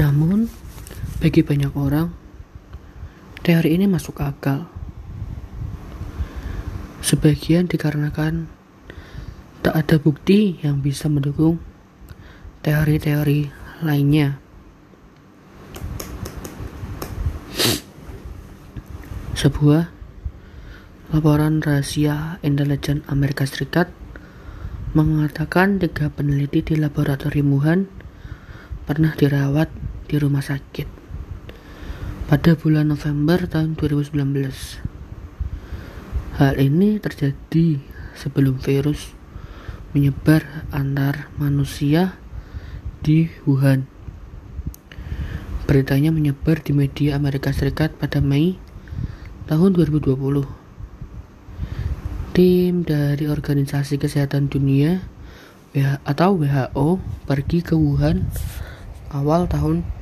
Namun, bagi banyak orang, teori ini masuk akal. Sebagian dikarenakan tak ada bukti yang bisa mendukung teori-teori lainnya. Sebuah laporan rahasia intelijen Amerika Serikat mengatakan tiga peneliti di laboratorium Wuhan pernah dirawat di rumah sakit pada bulan November tahun 2019. Hal ini terjadi sebelum virus menyebar antar manusia di Wuhan. Beritanya menyebar di media Amerika Serikat pada Mei tahun 2020. Tim dari Organisasi Kesehatan Dunia atau WHO pergi ke Wuhan awal tahun